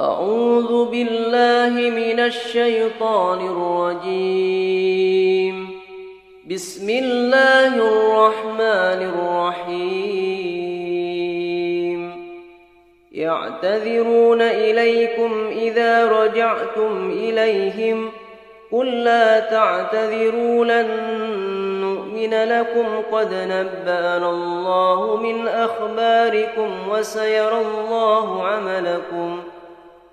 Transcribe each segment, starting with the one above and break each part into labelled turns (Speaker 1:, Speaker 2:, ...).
Speaker 1: أعوذ بالله من الشيطان الرجيم. بسم الله الرحمن الرحيم. يعتذرون إليكم إذا رجعتم إليهم. قل لا تعتذروا لن نؤمن لكم. قد نبأنا الله من أخباركم وسيرى الله عملكم.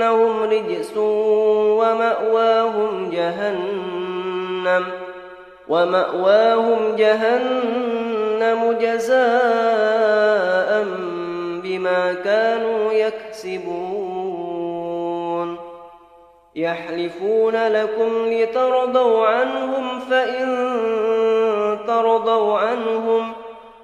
Speaker 1: إنهم رجس ومأواهم جهنم ومأواهم جهنم جزاء بما كانوا يكسبون. يحلفون لكم لترضوا عنهم فإن ترضوا عنهم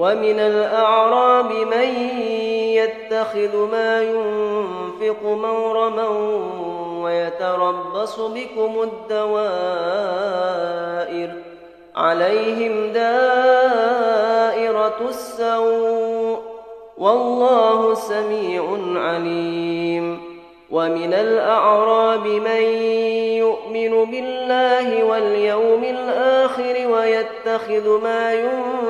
Speaker 1: ومن الأعراب من يتخذ ما ينفق مورما ويتربص بكم الدوائر عليهم دائرة السوء والله سميع عليم ومن الأعراب من يؤمن بالله واليوم الآخر ويتخذ ما ينفق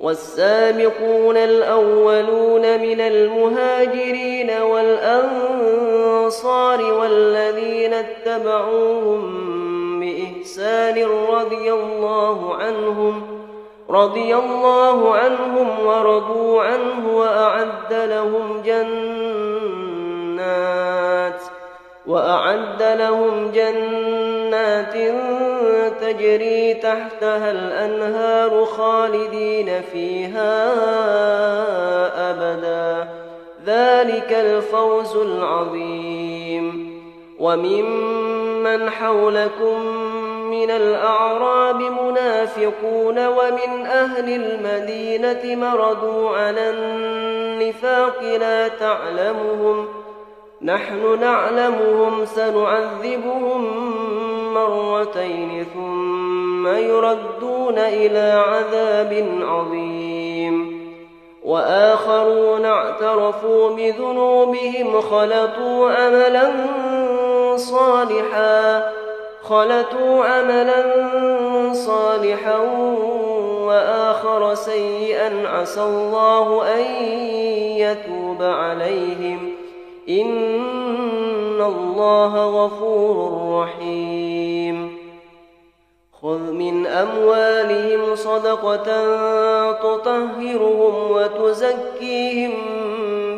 Speaker 1: والسابقون الأولون من المهاجرين والأنصار والذين اتبعوهم بإحسان رضي الله عنهم رضي الله عنهم ورضوا عنه وأعد لهم جنات. وأعد لهم جنات تجري تحتها الأنهار خالدين فيها أبدا. ذلك الفوز العظيم. وممن حولكم من الأعراب منافقون ومن أهل المدينة مردوا على النفاق لا تعلمهم نحن نعلمهم سنعذبهم مرتين ثم يردون إلى عذاب عظيم. وآخرون اعترفوا بذنوبهم خلطوا عملا صالحا خلطوا عملا صالحا وآخر سيئا عسى الله أن يتوب عليهم. إن الله غفور رحيم. خذ من أموالهم صدقة تطهرهم وتزكيهم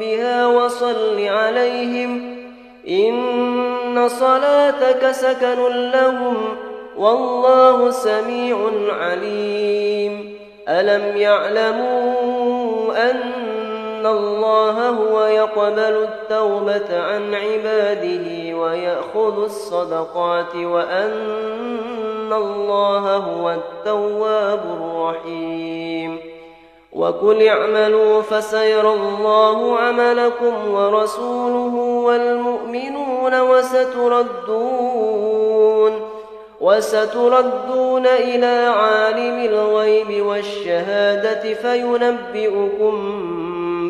Speaker 1: بها وصل عليهم إن صلاتك سكن لهم والله سميع عليم. ألم يعلموا أن أن الله هو يقبل التوبة عن عباده ويأخذ الصدقات وأن الله هو التواب الرحيم. وقل اعملوا فسيرى الله عملكم ورسوله والمؤمنون وستردون وستردون إلى عالم الغيب والشهادة فينبئكم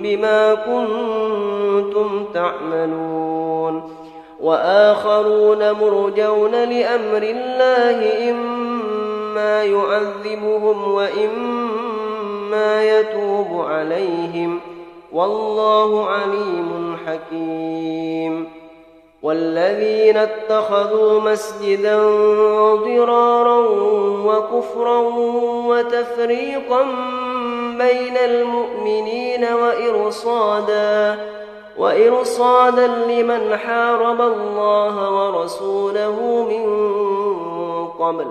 Speaker 1: بما كنتم تعملون وآخرون مرجون لأمر الله إما يعذبهم وإما يتوب عليهم والله عليم حكيم والذين اتخذوا مسجدا ضرارا وكفرا وتفريقا بين المؤمنين وإرصادا وإرصادا لمن حارب الله ورسوله من قبل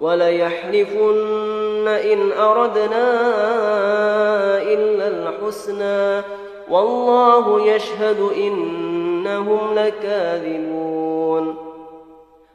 Speaker 1: وليحلفن إن أردنا إلا الحسنى. والله يشهد إنهم لكاذبون.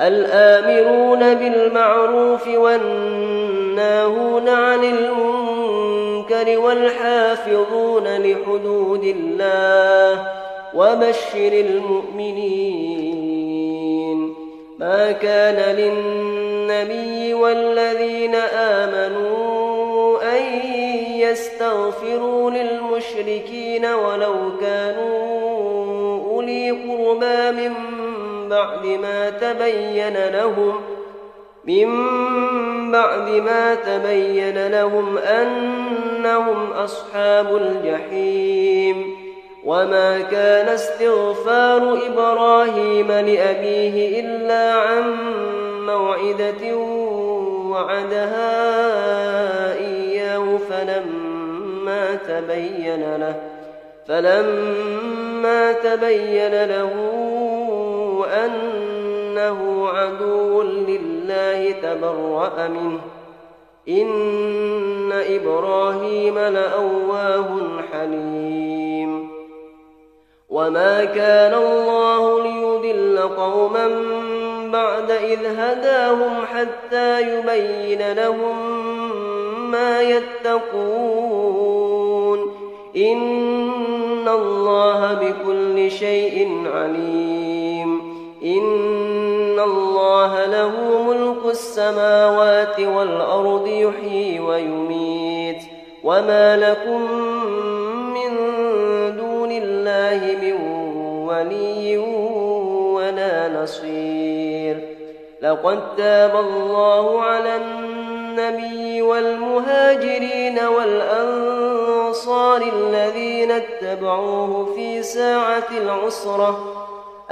Speaker 1: الآمرون بالمعروف والناهون عن المنكر والحافظون لحدود الله وبشر المؤمنين. ما كان للنبي والذين آمنوا أن يستغفروا للمشركين ولو كانوا أولي قربى من بعد ما تبين لهم من بعد ما تبين لهم أنهم أصحاب الجحيم. وما كان استغفار إبراهيم لأبيه إلا عن موعدة وعدها إياه فلما تبين له فلما تبين له أنه عدو لله تبرأ منه. إن إبراهيم لأواه حليم. وما كان الله ليضل قوما بعد إذ هداهم حتى يبين لهم ما يتقون. إن الله بكل شيء عليم. إن الله له ملك السماوات والأرض يحيي ويميت وما لكم من دون الله من ولي ولا نصير. لقد تاب الله على النبي والمهاجرين والأنصار الذين اتبعوه في ساعة العسرة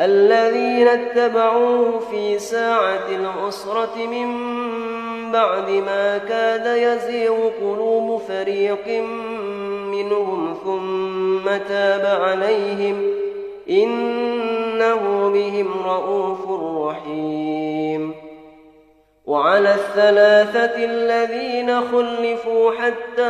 Speaker 1: الذين اتبعوه في ساعة العسرة من بعد ما كاد يزيغ قلوب فريق منهم ثم تاب عليهم إنه بهم رؤوف رحيم وعلى الثلاثة الذين خلفوا حتى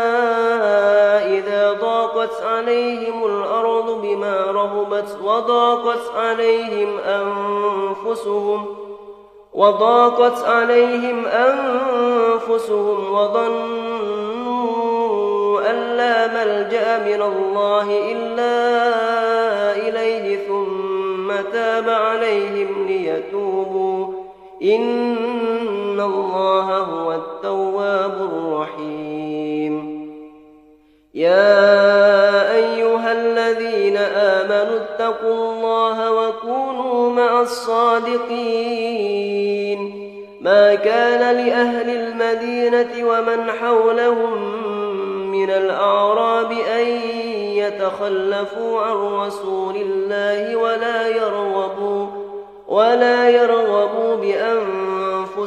Speaker 1: إذا ضاقت عليهم الأرض بما رهبت وضاقت عليهم أنفسهم وضاقت عليهم أنفسهم وظنوا أن لا ملجأ من الله إلا إليه ثم تاب عليهم ليتوبوا. إن الله هو التواب الرحيم. يا أيها الذين آمنوا اتقوا الله وكونوا مع الصادقين. ما كان لأهل المدينة ومن حولهم من الأعراب أن يتخلفوا عن رسول الله ولا يرغبوا ولا يرغبوا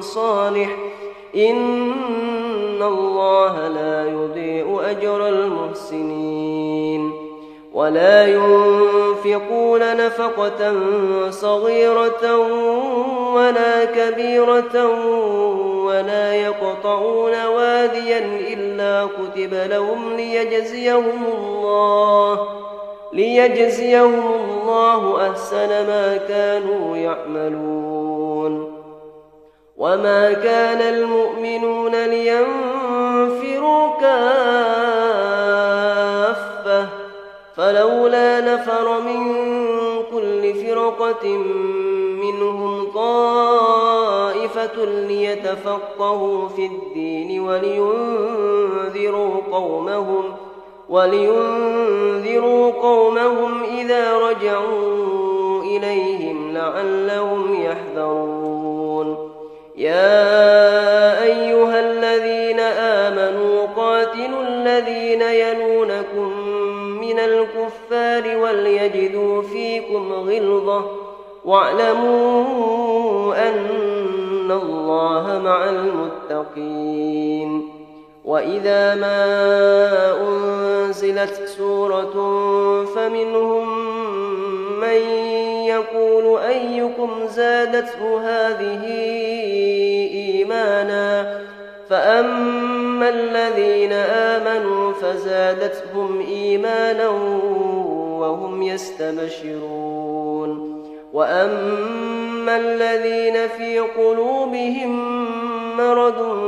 Speaker 1: صالح. إن الله لا يضيء أجر المحسنين. ولا ينفقون نفقة صغيرة ولا كبيرة ولا يقطعون واديا إلا كتب لهم ليجزيهم الله ليجزيهم الله أحسن ما كانوا يعملون. وما كان المؤمنون لينفروا كافة فلولا نفر من كل فرقة منهم طائفة ليتفقهوا في الدين ولينذروا قومهم ولينذروا قومهم إذا رجعوا إليهم لعلهم يحذرون يا أيها الذين آمنوا قاتلوا الذين يلونكم من الكفار وليجدوا فيكم غلظة واعلموا أن الله مع المتقين. وإذا ما أنزلت سورة فمنهم من يقول أيكم زادته هذه إيمانا فأما الذين آمنوا فزادتهم إيمانا وهم يستبشرون وأما الذين في قلوبهم مرض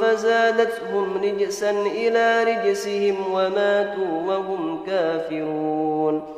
Speaker 1: فزادتهم رجسا إلى رجسهم وماتوا وهم كافرون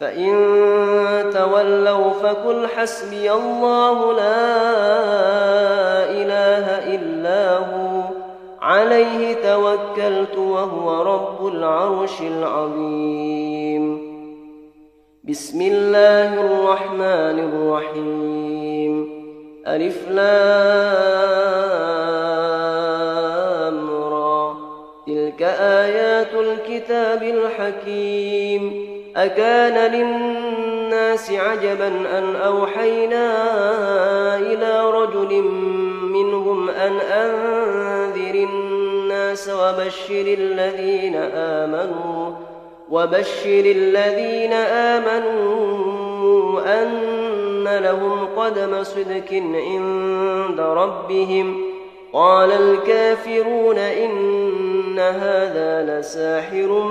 Speaker 1: فإن تولوا فقل حسبي الله لا إله إلا هو عليه توكلت وهو رب العرش العظيم. بسم الله الرحمن الرحيم. ألف لام را تلك آيات الكتاب الحكيم. أكان للناس عجبا أن أوحينا إلى رجل منهم أن أنذر الناس وبشر الذين آمنوا وبشر الذين آمنوا أن لهم قدم صدق عند ربهم. قال الكافرون إن هذا لساحر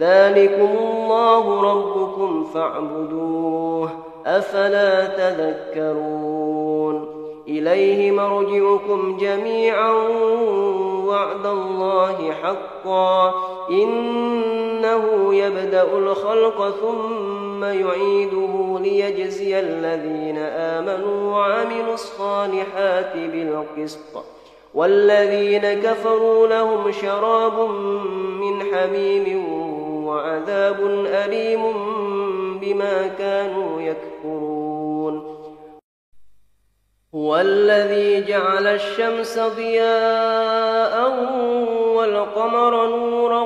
Speaker 1: ذلكم الله ربكم فاعبدوه أفلا تذكرون إليه مرجعكم جميعا وعد الله حقا إنه يبدأ الخلق ثم يعيده ليجزي الذين آمنوا وعملوا الصالحات بالقسط والذين كفروا لهم شراب من حميم وعذاب أليم بما كانوا يكفرون. هو الذي جعل الشمس ضياء والقمر نورا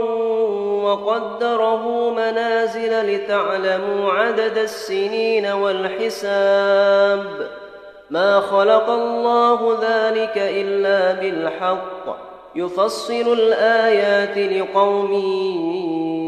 Speaker 1: وقدره منازل لتعلموا عدد السنين والحساب. ما خلق الله ذلك إلا بالحق. يفصل الآيات لقوم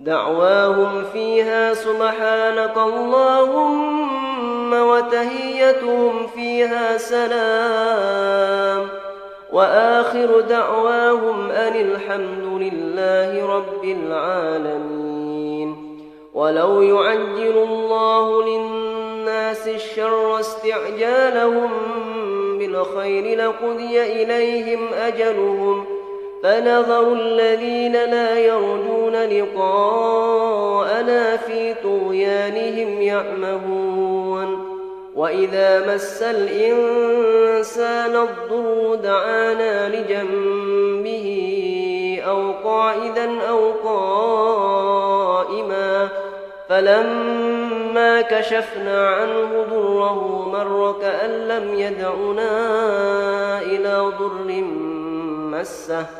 Speaker 1: دعواهم فيها سبحانك اللهم وتهيتهم فيها سلام. وآخر دعواهم أن الحمد لله رب العالمين. ولو يعجل الله للناس الشر استعجالهم بالخير لقضي إليهم أجلهم فنظر الذين لا يرجون لقاءنا في طغيانهم يعمهون. وإذا مس الإنسان الضر دعانا لجنبه أو قاعدا أو قائما فلما كشفنا عنه ضره مر كأن لم يدعنا إلى ضر مسه.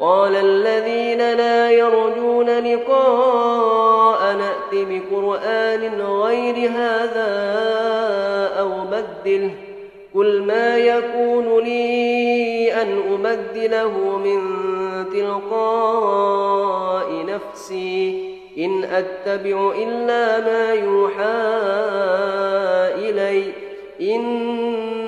Speaker 1: قال الذين لا يرجون لقاء نأت بقرآن غير هذا أو بدله قل ما يكون لي أن أبدله من تلقاء نفسي إن أتبع إلا ما يوحى إلي إني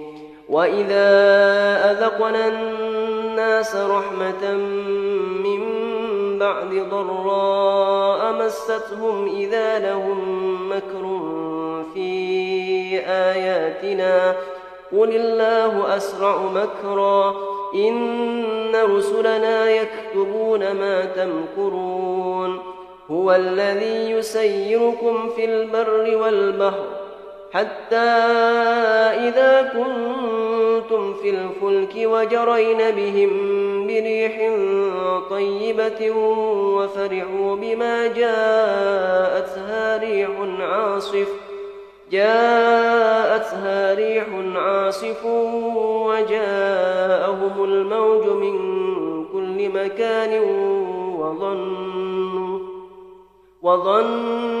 Speaker 1: وإذا أذقنا الناس رحمة من بعد ضراء مستهم إذا لهم مكر في آياتنا قل الله أسرع مكرا إن رسلنا يكتبون ما تمكرون هو الذي يسيركم في البر والبحر حتى إذا كنتم في الفلك وجرين بهم بريح طيبة وفرحوا بما جاءتها ريح عاصف جاءتها ريح عاصف وجاءهم الموج من كل مكان وظنوا وظنوا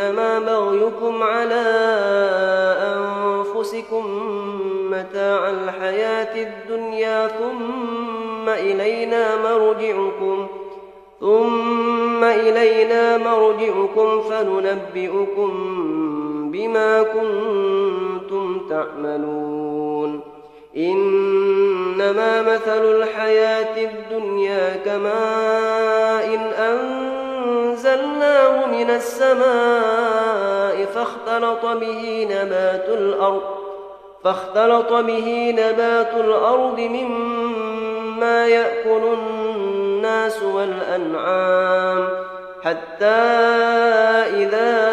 Speaker 1: إنما بغيكم على أنفسكم متاع الحياة الدنيا ثم إلينا مرجعكم ثم إلينا مرجعكم فننبئكم بما كنتم تعملون. إنما مثل الحياة الدنيا كماء إن أنزلناه من السماء فاختلط به نبات الأرض فاختلط به نبات الأرض مما يأكل الناس والأنعام حتى إذا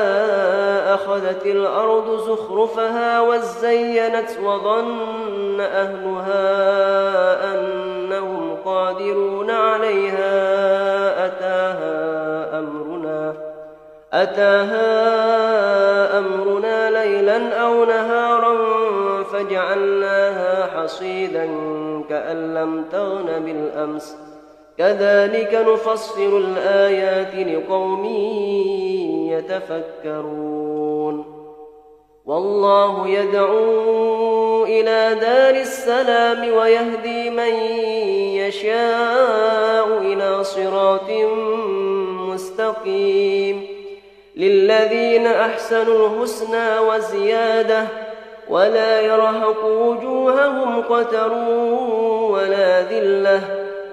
Speaker 1: أخذت الأرض زخرفها وزينت وظن أهلها أنهم قادرون عليها أتاها أتاها أمرنا ليلا أو نهارا فجعلناها حصيدا كأن لم تغن بالأمس. كذلك نفصل الآيات لقوم يتفكرون. والله يدعو إلى دار السلام ويهدي من يشاء إلى صراط مستقيم. للذين أحسنوا الحسنى وزيادة ولا يرهق وجوههم قتر ولا ذلة.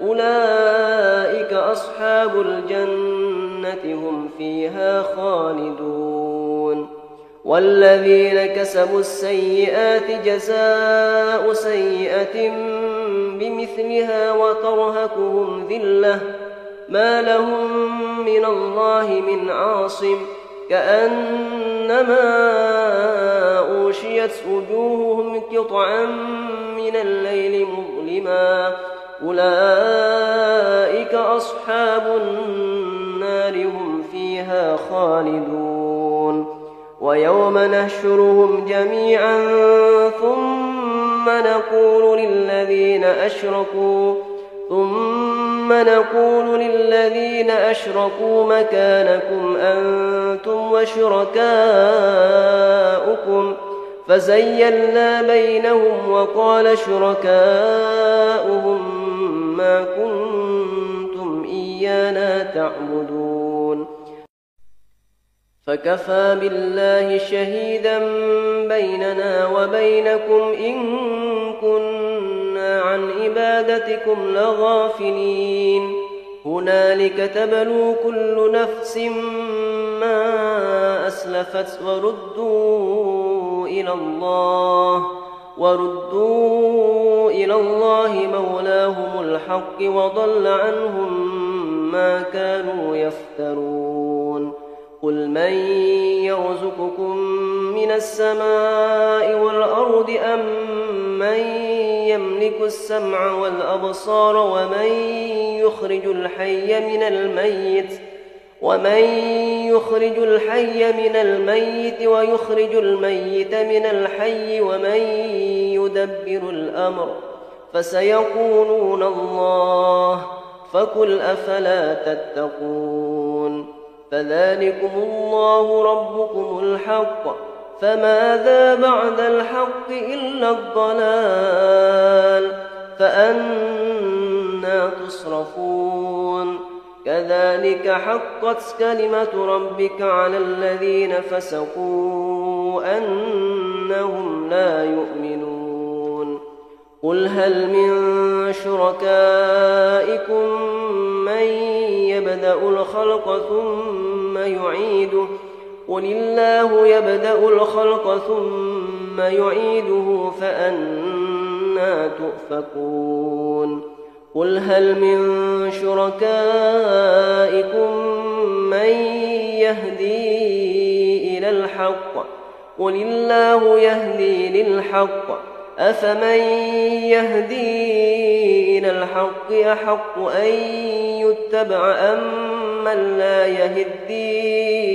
Speaker 1: أولئك أصحاب الجنة هم فيها خالدون. والذين كسبوا السيئات جزاء سيئة بمثلها وترهكهم ذلة. ما لهم من الله من عاصم كأنما أوشيت وجوههم قطعا من الليل مظلما أولئك أصحاب النار هم فيها خالدون ويوم نحشرهم جميعا ثم نقول للذين أشركوا ثم نقول للذين أشركوا مكانكم أنتم وشركاؤكم فزيلنا بينهم وقال شركاؤهم ما كنتم إيانا تعبدون. فكفى بالله شهيدا بيننا وبينكم إن كنا عن عبادتكم لغافلين. هنالك تبلو كل نفس ما أسلفت وردوا إلى الله وردوا إلى الله مولاهم الحق وضل عنهم ما كانوا يفترون. قل من يرزقكم من السماء والأرض أم من يملك السمع والأبصار ومن يخرج الحي من الميت ومن يخرج الحي من الميت ويخرج الميت من الحي ومن يدبر الأمر فسيقولون الله فقل أفلا تتقون فذلكم الله ربكم الحق فماذا بعد الحق إلا الضلال فأنا تصرفون كذلك حقت كلمة ربك على الذين فسقوا أنهم لا يؤمنون قل هل من شركائكم من يبدأ الخلق ثم يعيده قل الله يبدأ الخلق ثم يعيده فأنا تؤفكون قل هل من شركائكم من يهدي إلى الحق قل الله يهدي للحق أفمن يهدي إلى الحق أحق أن يتبع أم من لا يهدي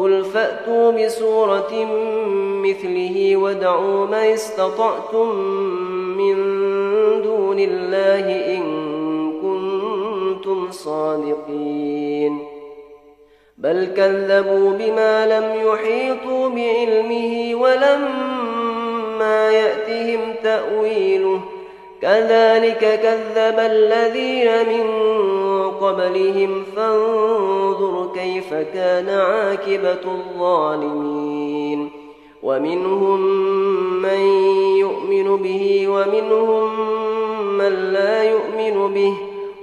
Speaker 1: قل فأتوا بسورة مثله وادعوا من استطعتم من دون الله إن كنتم صادقين. بل كذبوا بما لم يحيطوا بعلمه ولما يأتهم تأويله. كذلك كذب الذين من قبلهم فانظر كيف كان عاقبة الظالمين. ومنهم من يؤمن به ومنهم من لا يؤمن به.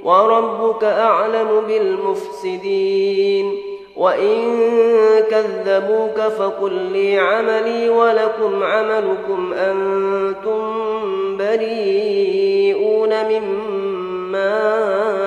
Speaker 1: وربك أعلم بالمفسدين. وإن كذبوك فقل لي عملي ولكم عملكم أنتم بريئون مما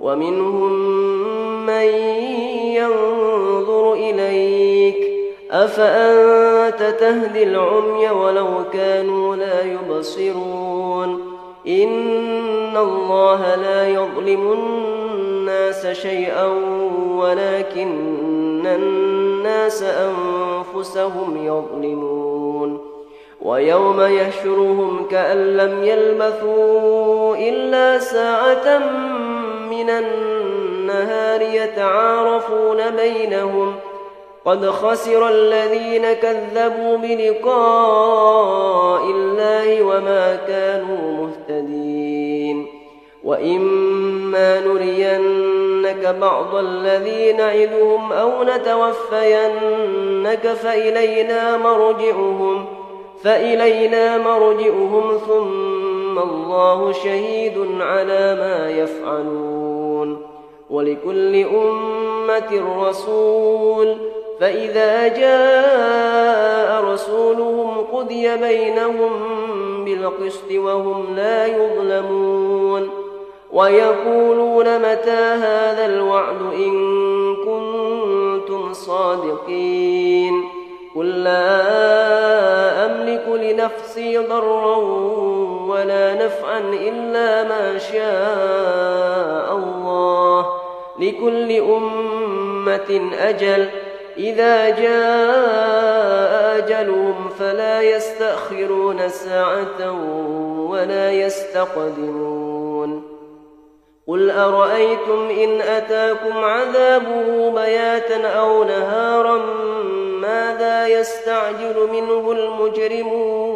Speaker 1: ومنهم من ينظر إليك أفأنت تهدي العمي ولو كانوا لا يبصرون إن الله لا يظلم الناس شيئا ولكن الناس أنفسهم يظلمون ويوم يحشرهم كأن لم يلبثوا إلا ساعة من النهار يتعارفون بينهم قد خسر الذين كذبوا بلقاء الله وما كانوا مهتدين وإما نرينك بعض الذي نعدهم أو نتوفينك فإلينا مرجعهم فإلينا مرجعهم الله شهيد على ما يفعلون ولكل أمة رسول فإذا جاء رسولهم قضي بينهم بالقسط وهم لا يظلمون ويقولون متى هذا الوعد إن كنتم صادقين قل لا أملك لنفسي ضرا ولا نفعا إلا ما شاء الله. لكل أمة أجل. إذا جاء أجلهم فلا يستأخرون ساعة ولا يستقدمون. قل أرأيتم إن أتاكم عذابه بياتا أو نهارا ماذا يستعجل منه المجرمون؟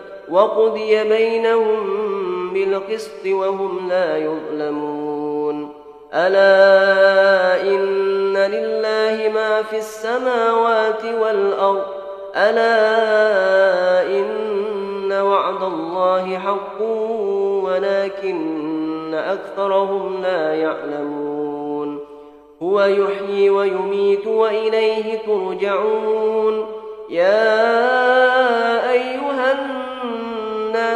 Speaker 1: وقضي بينهم بالقسط وهم لا يظلمون. ألا إن لله ما في السماوات والأرض. ألا إن وعد الله حق ولكن أكثرهم لا يعلمون. هو يحيي ويميت وإليه ترجعون. يا أيها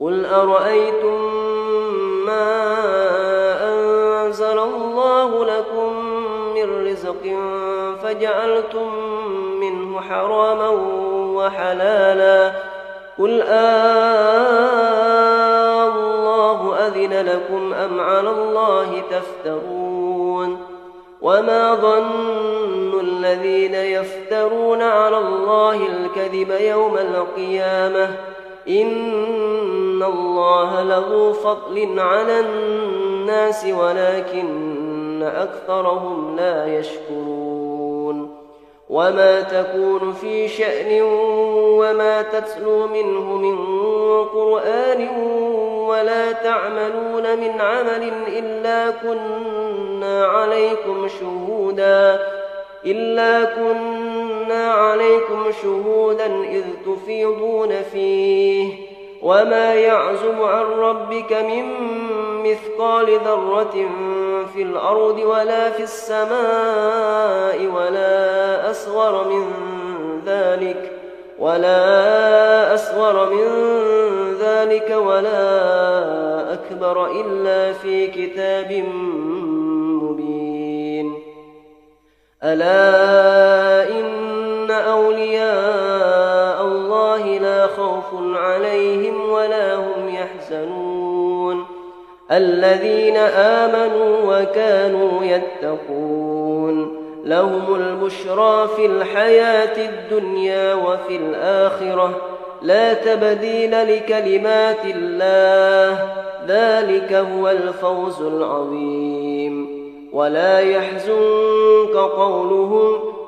Speaker 1: قل أرأيتم ما أنزل الله لكم من رزق فجعلتم منه حراما وحلالا قل آه الله أذن لكم أم على الله تفترون وما ظن الذين يفترون على الله الكذب يوم القيامة إن الله له فضل على الناس ولكن أكثرهم لا يشكرون وما تكون في شأن وما تتلو منه من قرآن ولا تعملون من عمل إلا كنا عليكم شهودا إلا كنا عليكم شهودا إذ تفيضون فيه وما يعزب عن ربك من مثقال ذرة في الأرض ولا في السماء ولا أصغر من ذلك ولا أصغر من ذلك ولا أكبر إلا في كتاب مبين ألا إن أولياء الله لا خوف عليهم ولا هم يحزنون الذين آمنوا وكانوا يتقون لهم البشرى في الحياة الدنيا وفي الآخرة لا تبديل لكلمات الله ذلك هو الفوز العظيم ولا يحزنك قولهم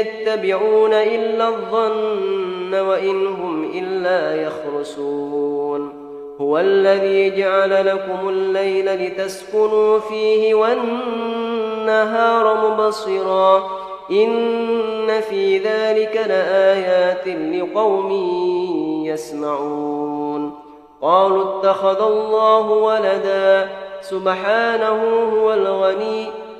Speaker 1: يتبعون إلا الظن وإن هم إلا يخرسون هو الذي جعل لكم الليل لتسكنوا فيه والنهار مبصرا. إن في ذلك لآيات لقوم يسمعون. قالوا اتخذ الله ولدا. سبحانه هو الغني.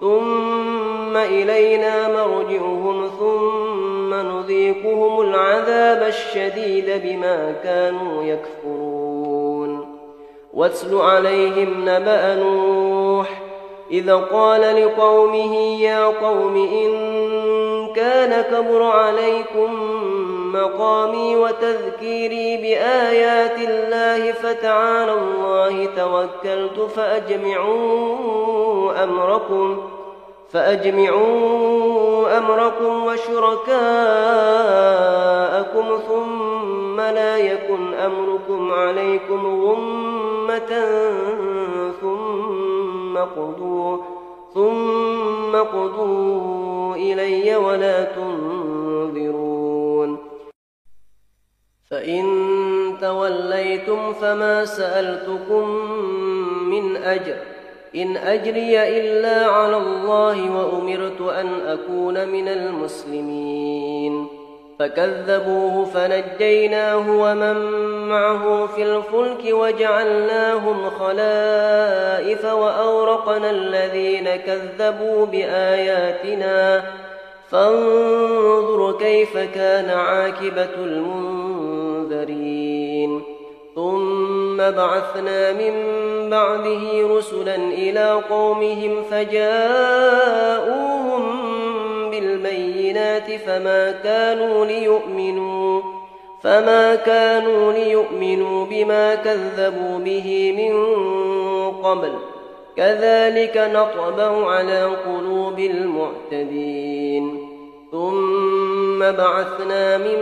Speaker 1: ثم إلينا مرجعهم ثم نذيقهم العذاب الشديد بما كانوا يكفرون. واتل عليهم نبأ نوح إذا قال لقومه يا قوم إن كان كبر عليكم مقامي وتذكيري بآيات الله فتعالى الله توكلت فأجمعوا أمركم فأجمعوا أمركم وشركاءكم ثم لا يكن أمركم عليكم غمة ثم قضوا ثم قضوا إلي ولا تنظرون فإن توليتم فما سألتكم من أجر. إن أجري إلا على الله وأمرت أن أكون من المسلمين. فكذبوه فنجيناه ومن معه في الفلك وجعلناهم خلائف وأورقنا الذين كذبوا بآياتنا. فانظر كيف كان عاقبة المنذرين. ثم بعثنا من بعده رسلا إلى قومهم فجاءوهم بالبينات فما كانوا ليؤمنوا فما كانوا ليؤمنوا بما كذبوا به من قبل. كذلك نطبع على قلوب المعتدين. ثم بعثنا من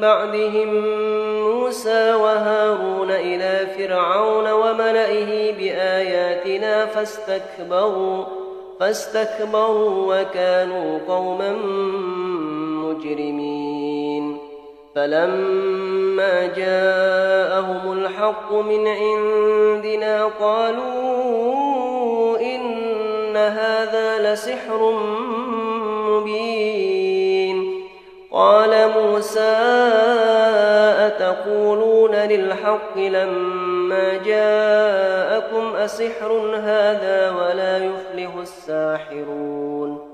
Speaker 1: بعدهم موسى وهارون إلى فرعون وملئه بآياتنا فاستكبروا فاستكبروا وكانوا قوما مجرمين. فلما جاءهم الحق من عندنا قالوا لسحر مبين قال موسى أتقولون للحق لما جاءكم أسحر هذا ولا يفلح الساحرون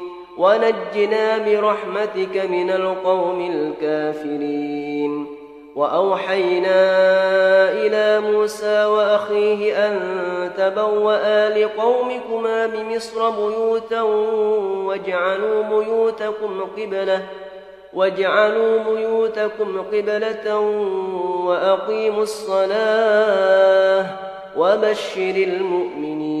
Speaker 1: ونجنا برحمتك من القوم الكافرين. وأوحينا إلى موسى وأخيه أن تبوأ لقومكما بمصر بيوتا واجعلوا بيوتكم قبلة واجعلوا بيوتكم قبلة وأقيموا الصلاة وبشر المؤمنين.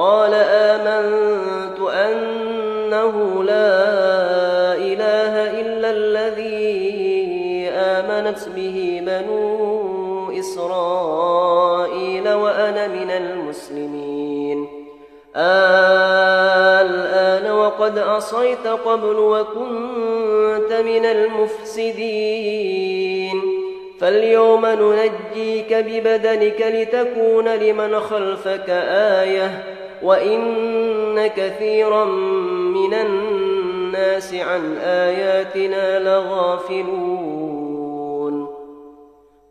Speaker 1: قال آمنت أنه لا إله إلا الذي آمنت به بنو إسرائيل وأنا من المسلمين. الآن وقد عصيت قبل وكنت من المفسدين. فاليوم ننجيك ببدنك لتكون لمن خلفك آية. وإن كثيرا من الناس عن آياتنا لغافلون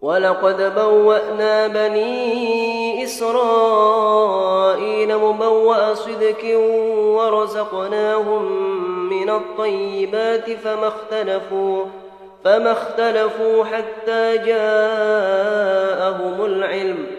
Speaker 1: ولقد بوأنا بني إسرائيل مبوأ صدق ورزقناهم من الطيبات فما اختلفوا فما اختلفوا حتى جاءهم العلم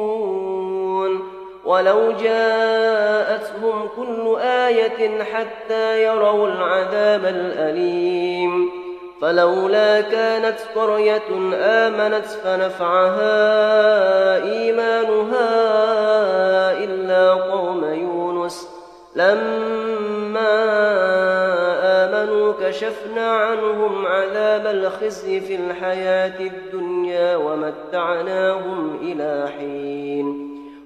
Speaker 1: ولو جاءتهم كل آية حتى يروا العذاب الأليم. فلولا كانت قرية آمنت فنفعها إيمانها إلا قوم يونس. لما كشفنا عنهم عذاب الخزي في الحياة الدنيا ومتعناهم إلى حين.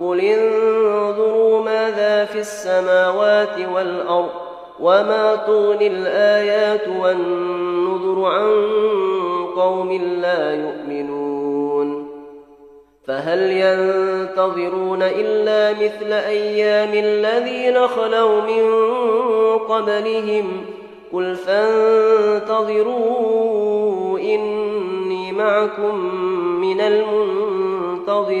Speaker 1: قل انظروا ماذا في السماوات والأرض وما تغني الآيات والنذر عن قوم لا يؤمنون فهل ينتظرون إلا مثل أيام الذين خلوا من قبلهم ۖ قل فانتظروا إني معكم من المنتظرين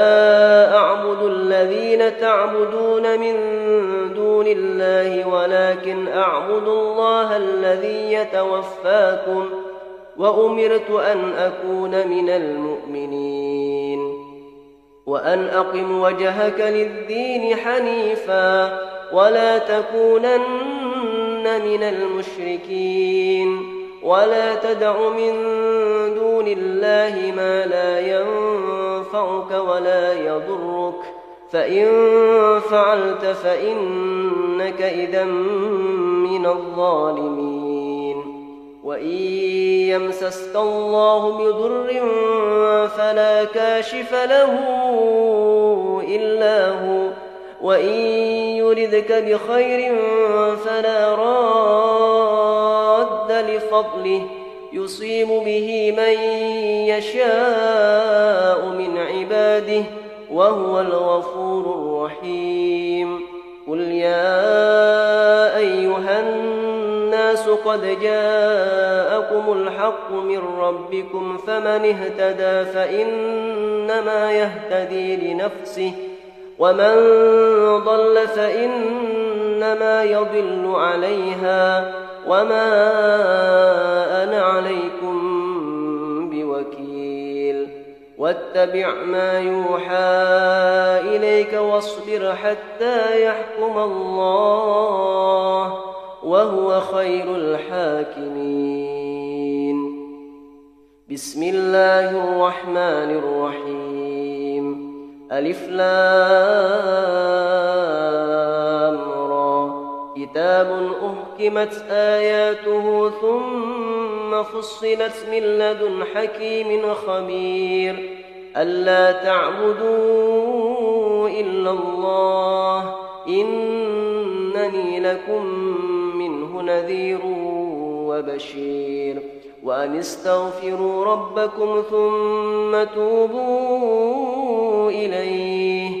Speaker 1: الذين تعبدون من دون الله ولكن أعبد الله الذي يتوفاكم وأمرت أن أكون من المؤمنين وأن أقم وجهك للدين حنيفا ولا تكونن من المشركين ولا تدع من دون الله ما لا ينفعك ولا يضرك فإن فعلت فإنك إذا من الظالمين. وإن يمسسك الله بضر فلا كاشف له إلا هو. وإن يردك بخير فلا راد لفضله. يصيب به من يشاء من عباده. وهو الغفور الرحيم. قل يا أيها الناس قد جاءكم الحق من ربكم فمن اهتدى فإنما يهتدي لنفسه ومن ضل فإنما يضل عليها وما أنا عليكم واتبع ما يوحى إليك واصبر حتى يحكم الله وهو خير الحاكمين. بسم الله الرحمن الرحيم. ألف لام. كتاب أحكمت آياته ثم فصلت من لدن حكيم خبير. ألا تعبدوا إلا الله إنني لكم منه نذير وبشير. وأن استغفروا ربكم ثم توبوا إليه.